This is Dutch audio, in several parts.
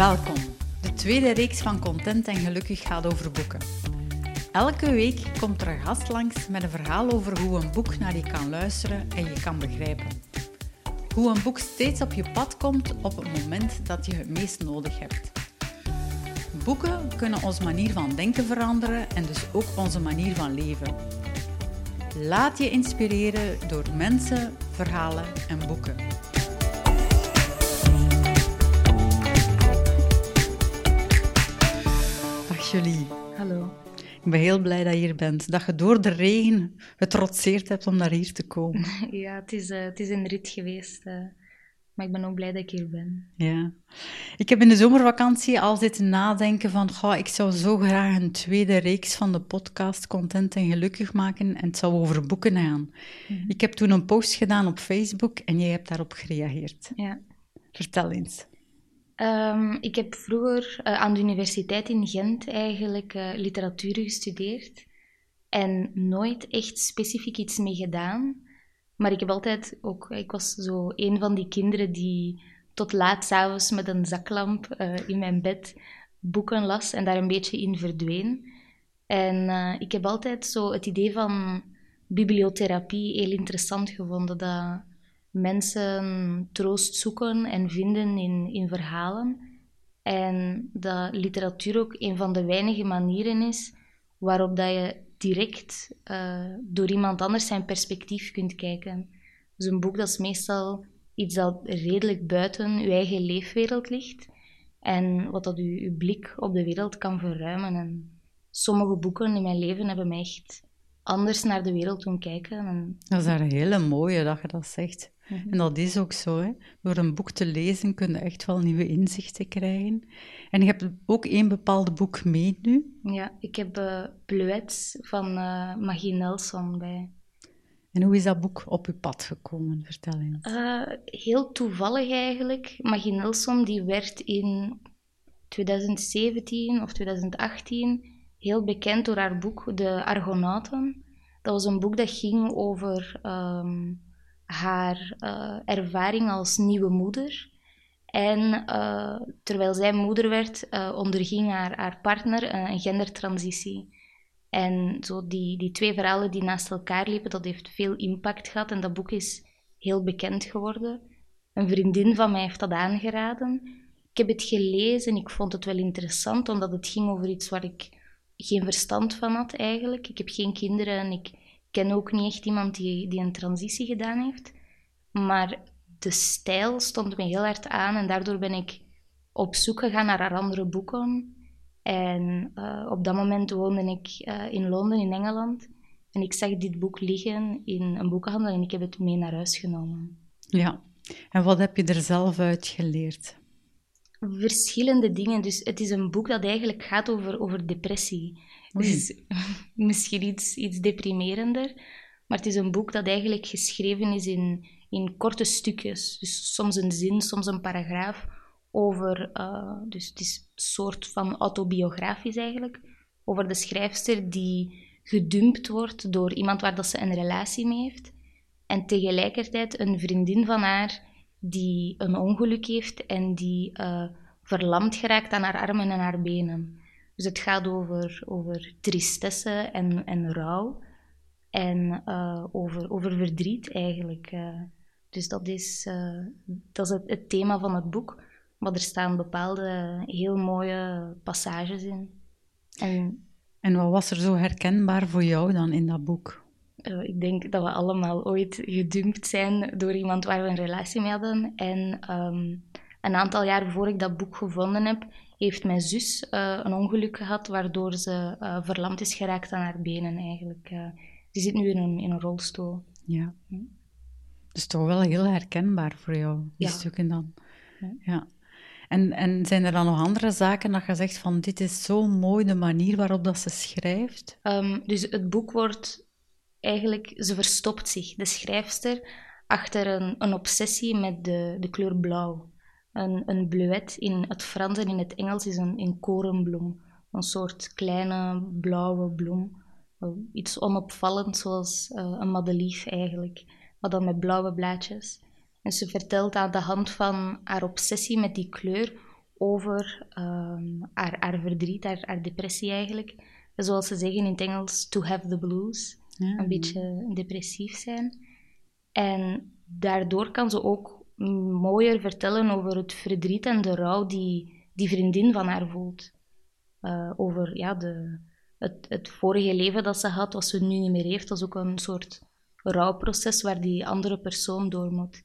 Welkom. De tweede reeks van Content en Gelukkig gaat over boeken. Elke week komt er een gast langs met een verhaal over hoe een boek naar je kan luisteren en je kan begrijpen. Hoe een boek steeds op je pad komt op het moment dat je het meest nodig hebt. Boeken kunnen onze manier van denken veranderen en dus ook onze manier van leven. Laat je inspireren door mensen, verhalen en boeken. Julie. Hallo. Ik ben heel blij dat je hier bent. Dat je door de regen getrotseerd hebt om naar hier te komen. Ja, het is, uh, het is een rit geweest. Uh, maar ik ben ook blij dat ik hier ben. Ja. Ik heb in de zomervakantie al zitten nadenken van... Goh, ik zou zo graag een tweede reeks van de podcast Content en Gelukkig maken. En het zou over boeken gaan. Mm -hmm. Ik heb toen een post gedaan op Facebook en jij hebt daarop gereageerd. Ja. Vertel eens. Um, ik heb vroeger uh, aan de universiteit in Gent eigenlijk uh, literatuur gestudeerd en nooit echt specifiek iets mee gedaan. Maar ik heb altijd ook, ik was zo een van die kinderen die tot laat s'avonds met een zaklamp uh, in mijn bed boeken las en daar een beetje in verdween. En ik heb altijd zo het idee van bibliotherapie heel interessant gevonden. Dat mensen troost zoeken en vinden in, in verhalen. En dat literatuur ook een van de weinige manieren is waarop dat je direct uh, door iemand anders zijn perspectief kunt kijken. Dus een boek dat is meestal iets dat redelijk buiten je eigen leefwereld ligt en wat dat je, je blik op de wereld kan verruimen. En sommige boeken in mijn leven hebben mij echt anders naar de wereld doen kijken. En... Dat is een hele mooie dat je dat zegt. Mm -hmm. En dat is ook zo. Hè. Door een boek te lezen kun je echt wel nieuwe inzichten krijgen. En je hebt ook één bepaald boek mee nu. Ja, ik heb uh, Bleuets van uh, Magie Nelson bij. En hoe is dat boek op je pad gekomen? Vertel eens. Uh, heel toevallig eigenlijk. Magie Nelson die werd in 2017 of 2018 heel bekend door haar boek De Argonauten. Dat was een boek dat ging over um, haar uh, ervaring als nieuwe moeder. En uh, terwijl zij moeder werd, uh, onderging haar, haar partner een gendertransitie. En zo die, die twee verhalen die naast elkaar liepen, dat heeft veel impact gehad. En dat boek is heel bekend geworden. Een vriendin van mij heeft dat aangeraden. Ik heb het gelezen en ik vond het wel interessant, omdat het ging over iets waar ik geen verstand van had eigenlijk. Ik heb geen kinderen en ik ken ook niet echt iemand die, die een transitie gedaan heeft. Maar de stijl stond me heel hard aan en daardoor ben ik op zoek gegaan naar haar andere boeken. En uh, op dat moment woonde ik uh, in Londen, in Engeland. En ik zag dit boek liggen in een boekenhandel en ik heb het mee naar huis genomen. Ja, en wat heb je er zelf uit geleerd? Verschillende dingen. Dus het is een boek dat eigenlijk gaat over, over depressie. Dus misschien iets, iets deprimerender. Maar het is een boek dat eigenlijk geschreven is in, in korte stukjes. Dus soms een zin, soms een paragraaf. Over, uh, dus het is een soort van autobiografisch eigenlijk. Over de schrijfster die gedumpt wordt door iemand waar dat ze een relatie mee heeft. En tegelijkertijd een vriendin van haar die een ongeluk heeft en die uh, verlamd geraakt aan haar armen en haar benen. Dus het gaat over, over tristesse en, en rouw en uh, over, over verdriet eigenlijk. Uh, dus dat is, dat is het, het, thema van het boek. Maar er staan bepaalde heel mooie passages in. En, en wat was er zo herkenbaar voor jou dan in dat boek? Uh, ik denk dat we allemaal ooit gedumpt zijn door iemand waar we een relatie mee hadden. En um, een aantal jaar voor ik dat boek gevonden heb, heeft mijn zus uh, een ongeluk gehad waardoor ze uh, verlamd is geraakt aan haar benen eigenlijk. die zit nu in een, in een rolstoel. Ja. Hm. Dus toch wel heel herkenbaar voor jou, die ja. stukken dan. Ja. ja. En, en zijn er dan nog andere zaken dat je zegt van dit is zo mooi de manier waarop dat ze schrijft? Um, dus het boek wordt eigenlijk, ze verstopt zich, de schrijfster, achter een, een obsessie met de, de kleur blauw. Een, een bleuet in het Frans en in het Engels is een, een korenbloem. Een soort kleine blauwe bloem. Iets onopvallend, zoals uh, een madelief eigenlijk, maar dan met blauwe blaadjes. En ze vertelt aan de hand van haar obsessie met die kleur over ehm, haar, haar verdriet, haar, haar depressie eigenlijk. Zoals ze zeggen in het Engels, to have the blues. Een beetje depressief zijn. En daardoor kan ze ook mooier vertellen over het verdriet en de rouw die die vriendin van haar voelt. Uh, over ja, de, het, het vorige leven dat ze had, wat ze nu niet meer heeft. Dat is ook een soort rouwproces waar die andere persoon door moet.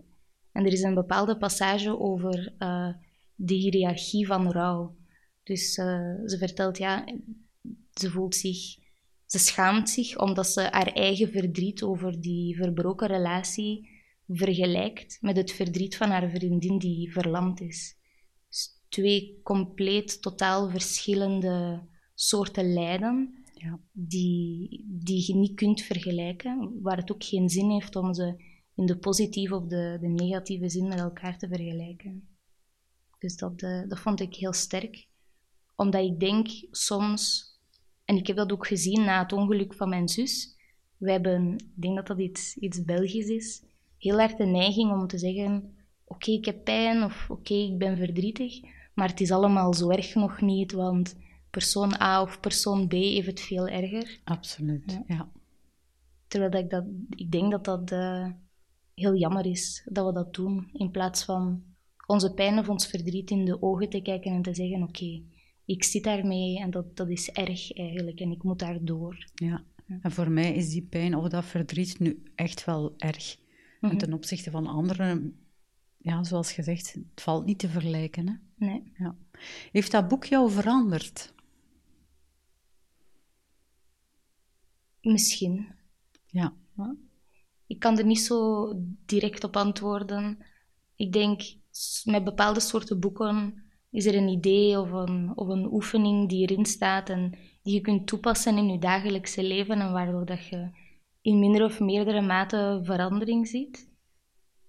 En er is een bepaalde passage over uh, de hiërarchie van rouw. Dus uh, ze vertelt, ja, ze voelt zich, ze schaamt zich omdat ze haar eigen verdriet over die verbroken relatie vergelijkt met het verdriet van haar vriendin die verlamd is. Dus twee compleet, totaal verschillende soorten lijden ja. die, die je niet kunt vergelijken, waar het ook geen zin heeft om ze in de positieve of de, de negatieve zin met elkaar te vergelijken. Dus dat, uh, dat vond ik heel sterk, omdat ik denk soms, en ik heb dat ook gezien na het ongeluk van mijn zus, we hebben, ik denk dat dat iets, iets Belgisch is, heel erg de neiging om te zeggen: Oké, ik heb pijn of oké, ik ben verdrietig, maar het is allemaal zo erg nog niet, want persoon A of persoon B heeft het veel erger. Absoluut, ja. Terwijl dat ik, dat, ik denk dat dat uh, heel jammer is dat we dat doen, in plaats van onze pijn of ons verdriet in de ogen te kijken en te zeggen: Oké, ik zit daarmee en dat, dat is erg eigenlijk en ik moet daar door. Ja. En voor mij is die pijn of dat verdriet nu echt wel erg. En mhm. ten opzichte van anderen, ja, zoals gezegd, het valt niet te vergelijken. Hè? Nee. Ja. Heeft dat boek jou veranderd? Misschien. Ja. Ik kan er niet zo direct op antwoorden. Ik denk, met bepaalde soorten boeken is er een idee of een, of een oefening die erin staat en die je kunt toepassen in je dagelijkse leven en waardoor dat je in minder of meerdere mate verandering ziet.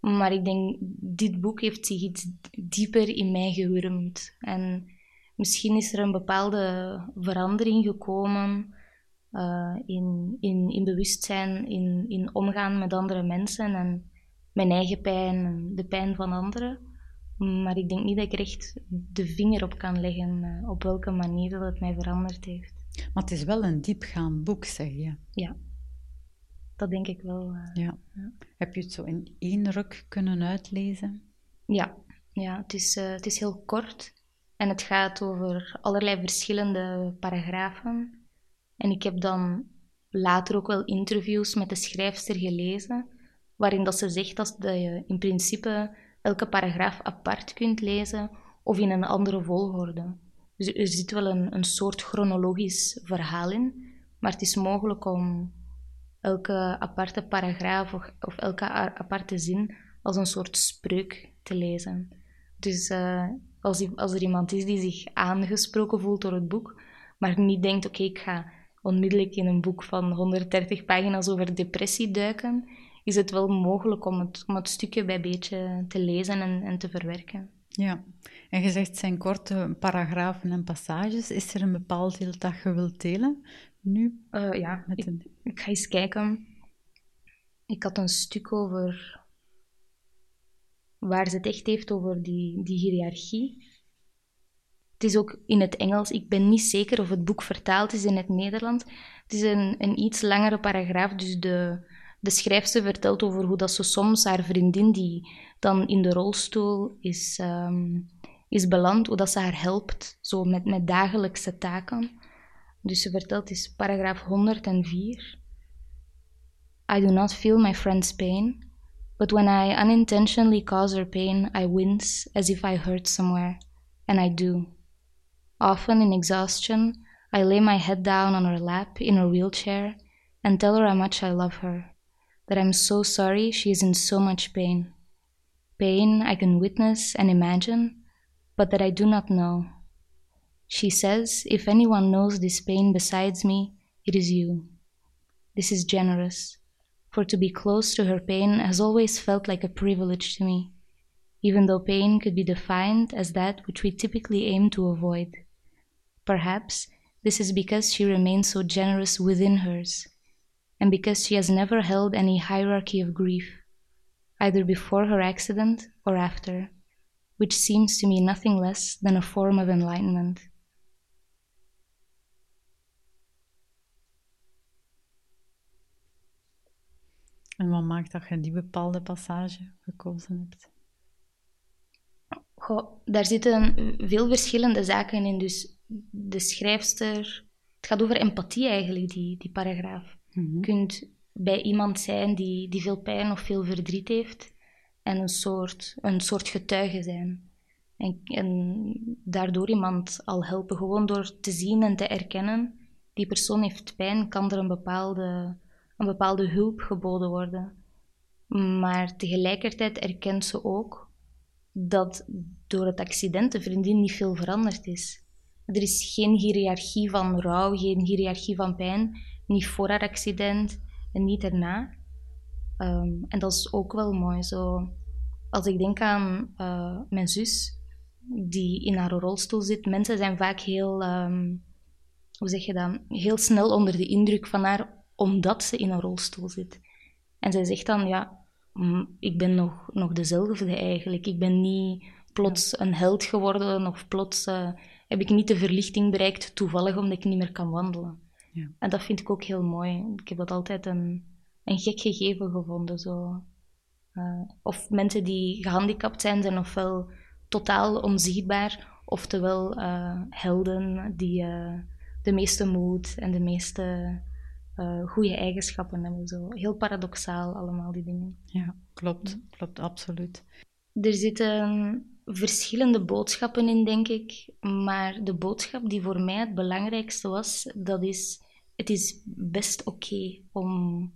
Maar ik denk, dit boek heeft zich iets dieper in mij gewurmd. En misschien is er een bepaalde verandering gekomen uh, in, in, in bewustzijn, in, in omgaan met andere mensen en mijn eigen pijn en de pijn van anderen. Maar ik denk niet dat ik er echt de vinger op kan leggen uh, op welke manier dat het mij veranderd heeft. Maar het is wel een diepgaand boek, zeg je. Ja, dat denk ik wel. Uh, ja. ja. Heb je het zo in één ruk kunnen uitlezen? Ja, ja het, is, uh, het is heel kort en het gaat over allerlei verschillende paragrafen. En ik heb dan later ook wel interviews met de schrijfster gelezen, waarin dat ze zegt dat je in principe elke paragraaf apart kunt lezen of in een andere volgorde. Dus er zit wel een, een soort chronologisch verhaal in, maar het is mogelijk om elke aparte paragraaf of, elke aparte zin als een soort spreuk te lezen. Dus uh, als, als er iemand is die zich aangesproken voelt door het boek, maar niet denkt, oké, ik ga onmiddellijk in een boek van 130 pagina's over depressie duiken, is het wel mogelijk om het, om het stukje bij beetje te lezen en, en te verwerken. Ja, en je zegt zijn korte paragrafen en passages. Is er een bepaald deel dat je wilt delen nu? Uh, ja, ik, ik, ga eens kijken. Ik had een stuk over waar ze het echt heeft over die, die hiërarchie. Het is ook in het Engels. Ik ben niet zeker of het boek vertaald is in het Nederlands. Het is een, een iets langere paragraaf, dus de, de schrijfster vertelt over hoe dat ze soms haar vriendin, die dan in de rolstoel is, um, is beland, hoe dat ze haar helpt, zo met, met dagelijkse taken. Dus ze vertelt, is paragraaf 104. I do not feel my friend's pain, but when I unintentionally cause her pain, I wince as if I hurt somewhere, and I do. Often, in exhaustion, I lay my head down on her lap in her wheelchair and tell her how much I love her, that I'm so sorry she is in so much pain. Pain I can witness and imagine, but that I do not know. She says, if anyone knows this pain besides me, it is you. This is generous, for to be close to her pain has always felt like a privilege to me, even though pain could be defined as that which we typically aim to avoid. Perhaps this is because she remains so generous within hers, and because she has never held any hierarchy of grief, either before her accident or after. which seems to me nothing less than a form of enlightenment. En wat maakt dat je die bepaalde passage gekozen hebt? Goh, daar zitten veel verschillende zaken in. Dus de schrijfster... Het gaat over empathie eigenlijk, die, die paragraaf. Mhm. Kunt bij iemand zijn die, die veel pijn of veel verdriet heeft en een soort, een soort getuige zijn. En, en daardoor iemand al helpen, gewoon door te zien en te erkennen, die persoon heeft pijn, kan er een bepaalde, een bepaalde hulp geboden worden. Maar tegelijkertijd erkent ze ook dat door het accident de vriendin niet veel veranderd is. Er is geen hiërarchie van rouw, geen hiërarchie van pijn, niet voor haar accident en niet erna. Ehm, en dat is ook wel mooi. Zo, als ik denk aan eh, mijn zus, die in haar rolstoel zit, mensen zijn vaak heel, ehm, hoe zeg je dat, heel snel onder de indruk van haar, omdat ze in een rolstoel zit. En zij zegt dan, ja, ik ben nog, nog dezelfde eigenlijk. Ik ben niet plots een held geworden of plots eh, heb ik niet de verlichting bereikt, toevallig omdat ik niet meer kan wandelen. Ja. En dat vind ik ook heel mooi. Ik heb dat altijd een, een gek gegeven gevonden. Zo. Eh, of mensen die gehandicapt zijn, zijn ofwel totaal onzichtbaar, oftewel eh, helden die eh, de meeste moed en de meeste goede eigenschappen hebben. Zo. Heel paradoxaal allemaal die dingen. Ja, klopt. Klopt, absoluut. Er zitten verschillende boodschappen in, denk ik. Maar de boodschap die voor mij het belangrijkste was, dat is... Het is best oké om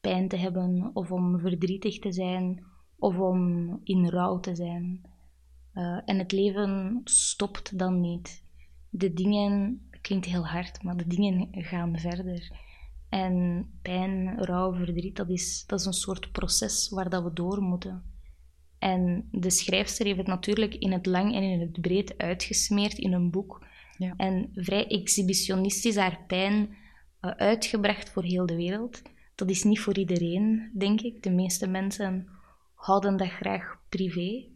pijn te hebben, of om verdrietig te zijn, of om in rouw te zijn. Eh, en het leven stopt dan niet. De dingen, het klinkt heel hard, maar de dingen gaan verder. En pijn, rouw, verdriet, dat is, dat is een soort proces waar dat we door moeten. En de schrijfster heeft het natuurlijk in het lang en in het breed uitgesmeerd in een boek. Ja. En vrij exhibitionistisch haar pijn uitgebracht voor heel de wereld. Dat is niet voor iedereen, denk ik. De meeste mensen houden dat graag privé.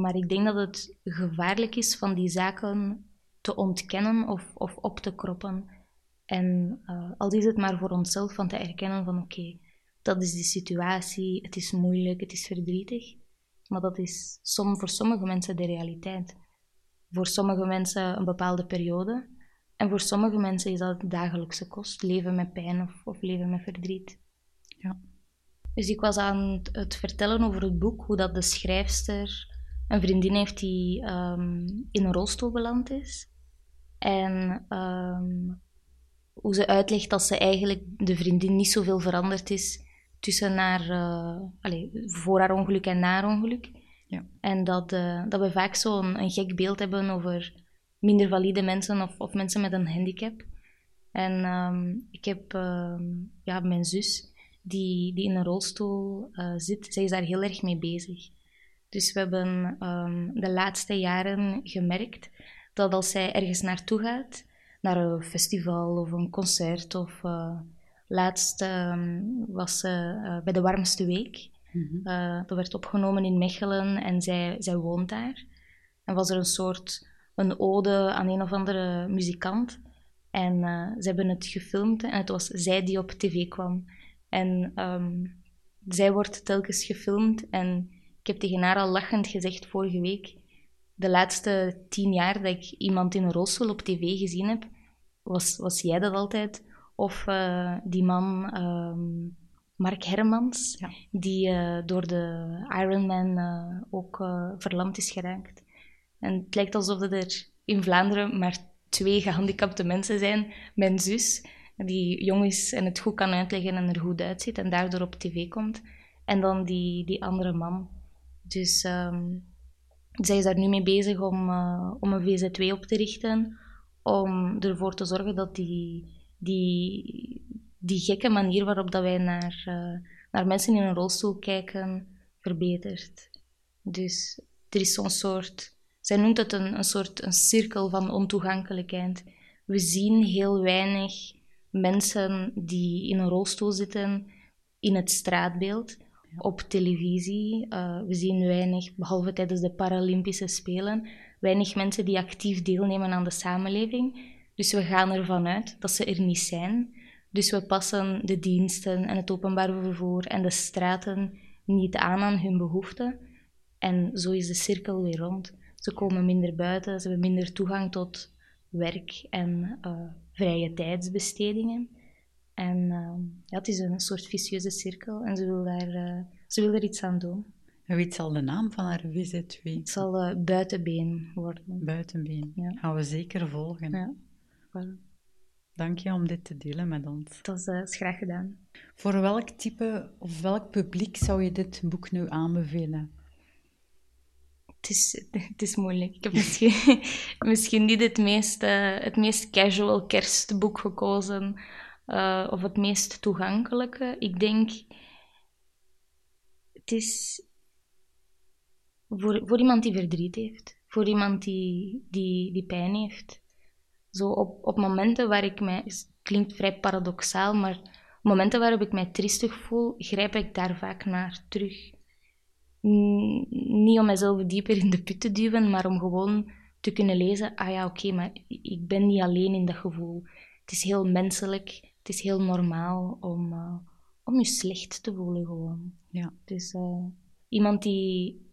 Maar ik denk dat het gevaarlijk is van die zaken te ontkennen of, of op te kroppen. En uh, al is het maar voor onszelf van te erkennen van oké, dat is de situatie, het is moeilijk, het is verdrietig. Maar dat is som, voor sommige mensen de realiteit. Voor sommige mensen een bepaalde periode. En voor sommige mensen is dat dagelijkse kost. Leven met pijn of, of leven met verdriet. Ja. Dus ik was aan het, vertellen over het boek, hoe dat de schrijfster een vriendin heeft die um, in een rolstoel beland is. En um, hoe ze uitlegt dat ze eigenlijk de vriendin niet zoveel veranderd is tussen haar, uh, allez, voor haar ongeluk en na haar ongeluk. Ja. En dat, uh, dat we vaak zo'n een gek beeld hebben over minder valide mensen of, of mensen met een handicap. En um, ik heb ja, mijn zus, die, die in een rolstoel uh, zit, zij is daar heel erg mee bezig. Dus we hebben de laatste jaren gemerkt dat als zij ergens naartoe gaat, naar een festival of een concert. Of uh, laatst was ze uh, bij de warmste week. Mhm. Mm -hmm. dat werd opgenomen in Mechelen en zij, zij woont daar. En was er een soort een ode aan een of andere muzikant. En uh, ze hebben het gefilmd en het was zij die op tv kwam. En um, zij wordt telkens gefilmd en ik heb tegen haar al lachend gezegd vorige week de laatste tien jaar dat ik iemand in een rolstoel op tv gezien heb, was, was jij dat altijd. Of uh, die man, um, Mark Hermans, ja. die uh, door de Ironman ook verlamd is geraakt. En het lijkt alsof er in Vlaanderen maar twee gehandicapte mensen zijn. Mijn zus, die jong is en het goed kan uitleggen en er goed uitziet en daardoor op tv komt. En dan die, die andere man. Dus um, zij is daar nu mee bezig om, uh, om een VZ2 op te richten, om ervoor te zorgen dat die, die, die gekke manier waarop dat wij naar, uh, naar mensen in een rolstoel kijken, verbetert. Dus er is zo'n soort, zij noemt het een, soort een cirkel van ontoegankelijkheid. We zien heel weinig mensen die in een rolstoel zitten in het straatbeeld, op televisie. Uh, we zien weinig, behalve tijdens de Paralympische Spelen, weinig mensen die actief deelnemen aan de samenleving. Dus we gaan ervan uit dat ze er niet zijn. Dus we passen de diensten en het openbaar vervoer en de straten niet aan aan hun behoeften. En zo is de cirkel weer rond. Ze komen minder buiten, ze hebben minder toegang tot werk en uh, vrije tijdsbestedingen. En uh, ja, het is een soort vicieuze cirkel en ze wil daar, uh, ze wil er iets aan doen. En weet zal de naam van haar VZ2? Het zal buitenbeen worden. Buitenbeen. Ja. Gaan we zeker volgen. Ja. Dank je om dit te delen met ons. Dat is graag gedaan. Voor welk type of welk publiek zou je dit boek nu aanbevelen? Het is, het is moeilijk. Ik heb misschien, misschien niet het meest, uh, het meest casual kerstboek gekozen. Uh, of het meest toegankelijke. Ik denk... Het is... Voor, voor iemand die verdriet heeft. Voor iemand die, die, die pijn heeft. Zo op, op momenten waar ik mij... Het klinkt vrij paradoxaal, maar momenten waarop ik mij triestig voel, grijp ik daar vaak naar terug niet om mezelf dieper in de put te duwen, maar om gewoon te kunnen lezen, ah ja, oké, maar ik ben niet alleen in dat gevoel. Het is heel menselijk, het is heel normaal om, uh, om je slecht te voelen gewoon. Ja. Dus uh, iemand die,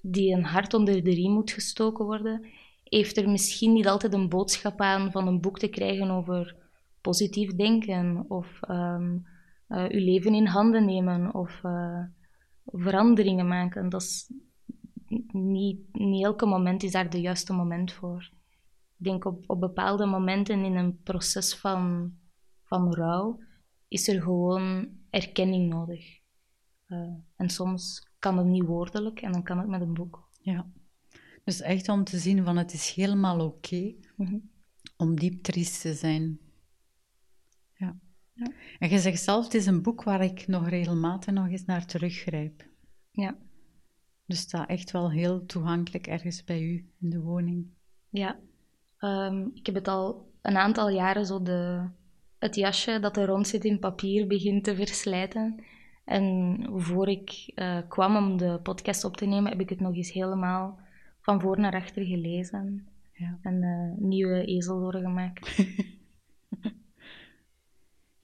die een hart onder de riem moet gestoken worden, heeft er misschien niet altijd een boodschap aan van een boek te krijgen over positief denken of um, uh, uw leven in handen nemen of veranderingen maken. Dat is niet, niet elke moment is daar de juiste moment voor. Ik denk op, op bepaalde momenten in een proces van, van rouw is er gewoon erkenning nodig. Uh, en soms kan het niet woordelijk en dan kan het met een boek. Ja, dus echt om te zien van het is helemaal oké mhm. om diep triest te zijn. Ja. Ja. En je zegt zelf, het is een boek waar ik nog regelmatig nog eens naar teruggrijp. Ja. Dus staat echt wel heel toegankelijk ergens bij u in de woning. Ja. Um, ik heb het al een aantal jaren zo de, het jasje dat er rond zit in papier begint te verslijten. En voor ik uh, kwam om de podcast op te nemen, heb ik het nog eens helemaal van voor naar achter gelezen. Ja. En uh, nieuwe ezelwoorden gemaakt.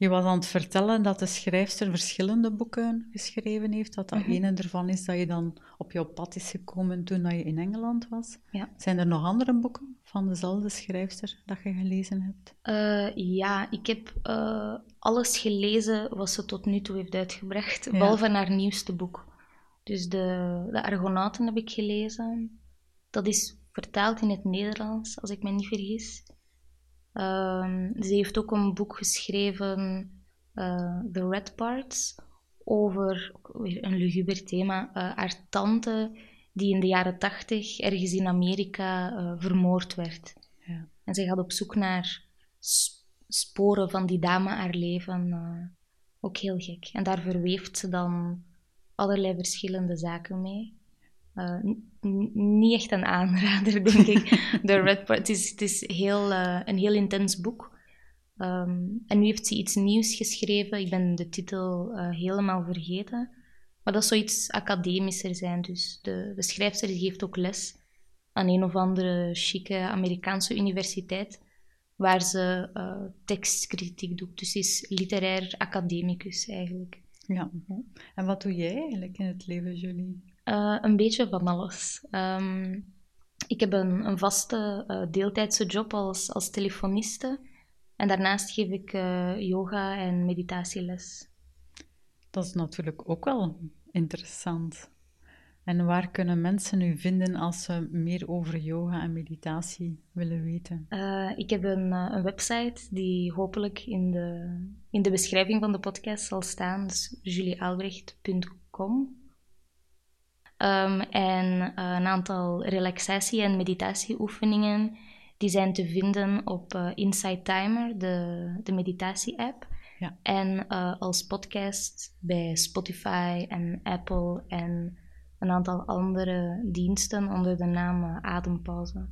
Je was aan het vertellen dat de schrijfster verschillende boeken geschreven heeft. Dat dat mm ene ervan is dat je dan op jouw pad is gekomen toen dat je in Engeland was. Ja. Zijn er nog andere boeken van dezelfde schrijfster dat je gelezen hebt? Uh, ja, ik heb uh, alles gelezen wat ze tot nu toe heeft uitgebracht, behalve haar nieuwste boek. Dus de, de Argonauten heb ik gelezen. Dat is vertaald in het Nederlands, als ik me niet vergis. Um, ze heeft ook een boek geschreven, uh, The Red Parts, over een luguber thema. Uh, haar tante, die in de jaren tachtig ergens in Amerika uh, vermoord werd. Ja. En zij gaat op zoek naar sporen van die dame, haar leven. ook heel gek. En daar verweeft ze dan allerlei verschillende zaken mee. Uh, niet echt een aanrader, denk ik. The Red Part. Het is, het is heel, uh, een heel intens boek. Um, en nu heeft ze iets nieuws geschreven. Ik ben de titel uh, helemaal vergeten. Maar dat zou iets academischer zijn. Dus de, de schrijfster geeft ook les aan een of andere chique Amerikaanse universiteit. Waar ze tekstkritiek doet. Dus ze is literair academicus eigenlijk. Ja. En wat doe jij eigenlijk in het leven, Julie? Uh, een beetje van alles. Um, ik heb een, een vaste uh, deeltijdse job als, als telefoniste. En daarnaast geef ik uh, yoga en meditatieles. Dat is natuurlijk ook wel interessant. En waar kunnen mensen u vinden als ze meer over yoga en meditatie willen weten? Uh, ik heb een, een, website die hopelijk in de, in de beschrijving van de podcast zal staan. Dus juliealbrecht.com. Um, en uh, een aantal relaxatie- en meditatieoefeningen die zijn te vinden op uh, Insight Timer, de, de meditatie-app. Ja. En uh, als podcast bij Spotify en Apple en een aantal andere diensten onder de naam Adempauze.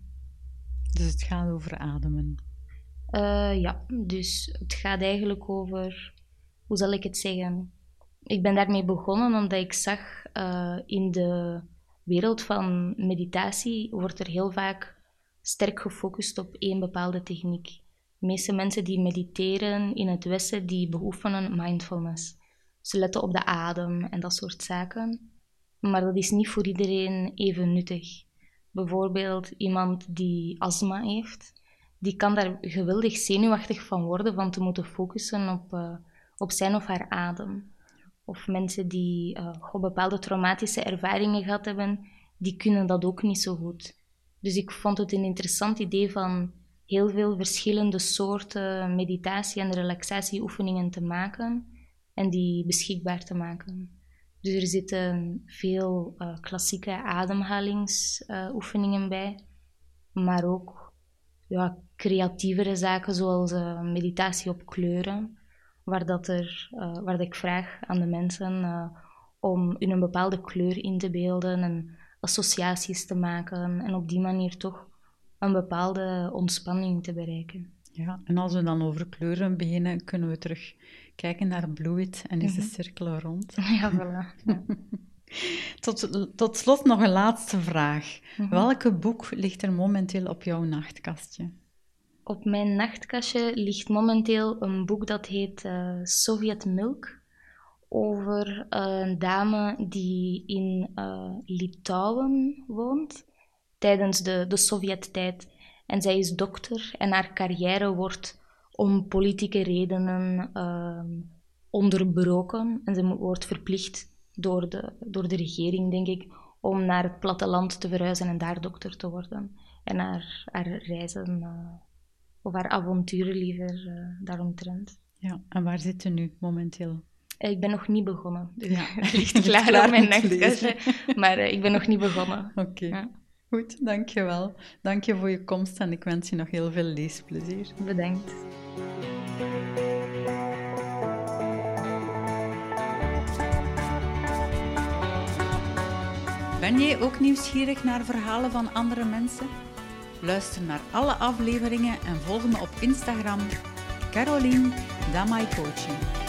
Dus het gaat over ademen? ja, dus het gaat eigenlijk over, hoe zal ik het zeggen? Ik ben daarmee begonnen omdat ik zag uh, in de wereld van meditatie wordt er heel vaak sterk gefocust op één bepaalde techniek. De meeste mensen die mediteren in het Westen, die beoefenen mindfulness. Ze letten op de adem en dat soort zaken. Maar dat is niet voor iedereen even nuttig. Bijvoorbeeld iemand die astma heeft, die kan daar geweldig zenuwachtig van worden van te moeten focussen op, uh, op zijn of haar adem. Of mensen die uh, bepaalde traumatische ervaringen gehad hebben, die kunnen dat ook niet zo goed. Dus ik vond het een interessant idee van heel veel verschillende soorten meditatie- en relaxatieoefeningen te maken en die beschikbaar te maken. Dus er zitten veel uh, klassieke ademhalingsoefeningen bij, maar ook creatievere zaken zoals uh, meditatie op kleuren, waar, dat er, uh, waar dat ik vraag aan de mensen om in een bepaalde kleur in te beelden en associaties te maken en op die manier toch een bepaalde ontspanning te bereiken. Ja, en als we dan over kleuren beginnen, kunnen we terug kijken naar bloeit en is de mhm. cirkel rond. Ja, voilà. Ja. tot, tot slot nog een laatste vraag. Mhm. Welke boek ligt er momenteel op jouw nachtkastje? Op mijn nachtkastje ligt momenteel een boek dat heet uh, Sovjet Milk over een dame die in uh, Litouwen woont tijdens de, de Sovjet-tijd. En zij is dokter en haar carrière wordt om politieke redenen uh, onderbroken. En ze wordt verplicht door de, door de regering, denk ik, om naar het platteland te verhuizen en daar dokter te worden. En haar, haar reizen, of haar avonturen liever, uh, daaromtrent. Ja, en waar zit ze nu momenteel? Eh, ik ben nog niet begonnen. Dus ja. het ligt klaar, klaar op mijn nachtkastje. Maar uh, ik ben nog niet begonnen. Oké. Okay. Ja. Goed, dankjewel. Dank je voor je komst en ik wens je nog heel veel leesplezier. Bedankt. Ben jij ook nieuwsgierig naar verhalen van andere mensen? Luister naar alle afleveringen en volg me op Instagram Caroline Damai Coaching.